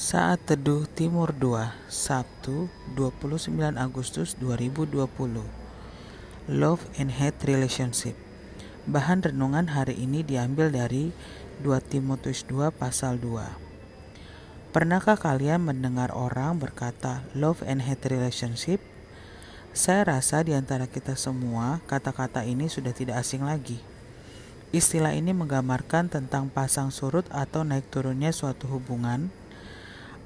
Saat Teduh Timur 2, Sabtu, 29 Agustus 2020. Love and Hate Relationship. Bahan renungan hari ini diambil dari 2 Timotius 2 pasal 2. Pernahkah kalian mendengar orang berkata love and hate relationship? Saya rasa di antara kita semua, kata-kata ini sudah tidak asing lagi. Istilah ini menggambarkan tentang pasang surut atau naik turunnya suatu hubungan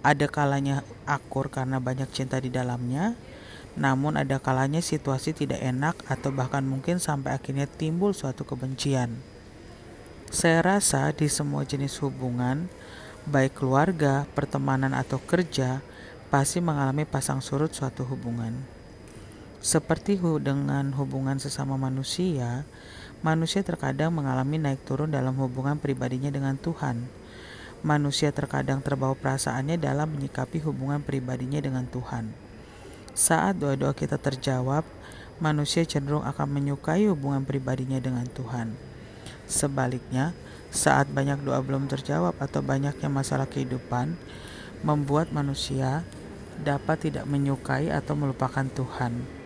ada kalanya akur karena banyak cinta di dalamnya, namun ada kalanya situasi tidak enak atau bahkan mungkin sampai akhirnya timbul suatu kebencian. Saya rasa di semua jenis hubungan, baik keluarga, pertemanan atau kerja, pasti mengalami pasang surut suatu hubungan. Seperti dengan hubungan sesama manusia, manusia terkadang mengalami naik turun dalam hubungan pribadinya dengan Tuhan manusia terkadang terbawa perasaannya dalam menyikapi hubungan pribadinya dengan Tuhan. Saat doa-doa kita terjawab, manusia cenderung akan menyukai hubungan pribadinya dengan Tuhan. Sebaliknya, saat banyak doa belum terjawab atau banyaknya masalah kehidupan, membuat manusia dapat tidak menyukai atau melupakan Tuhan.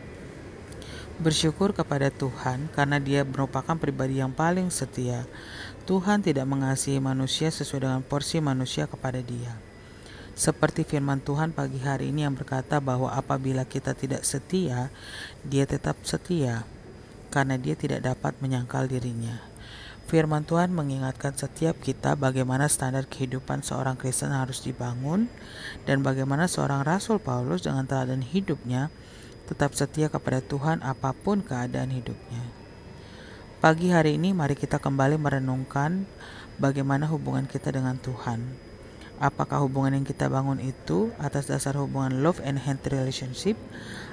Bersyukur kepada Tuhan karena Dia merupakan pribadi yang paling setia. Tuhan tidak mengasihi manusia sesuai dengan porsi manusia kepada Dia. Seperti firman Tuhan pagi hari ini yang berkata bahwa apabila kita tidak setia, Dia tetap setia karena Dia tidak dapat menyangkal dirinya. Firman Tuhan mengingatkan setiap kita bagaimana standar kehidupan seorang Kristen harus dibangun dan bagaimana seorang Rasul Paulus dengan teladan hidupnya tetap setia kepada Tuhan apa pun keadaan hidupnya. Pagi hari ini mari kita kembali merenungkan bagaimana hubungan kita dengan Tuhan. Apakah hubungan yang kita bangun itu atas dasar hubungan love and hate relationship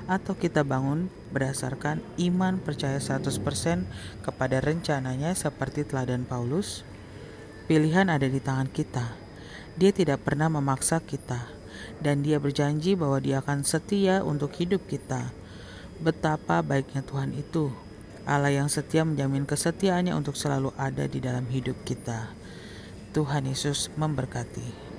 atau kita bangun berdasarkan iman percaya 100% kepada rencananya seperti teladan Paulus? Pilihan ada di tangan kita. Dia tidak pernah memaksa kita dan dia berjanji bahwa dia akan setia untuk hidup kita. Betapa baiknya Tuhan itu. Allah yang setia menjamin kesetiaannya untuk selalu ada di dalam hidup kita. Tuhan Yesus memberkati.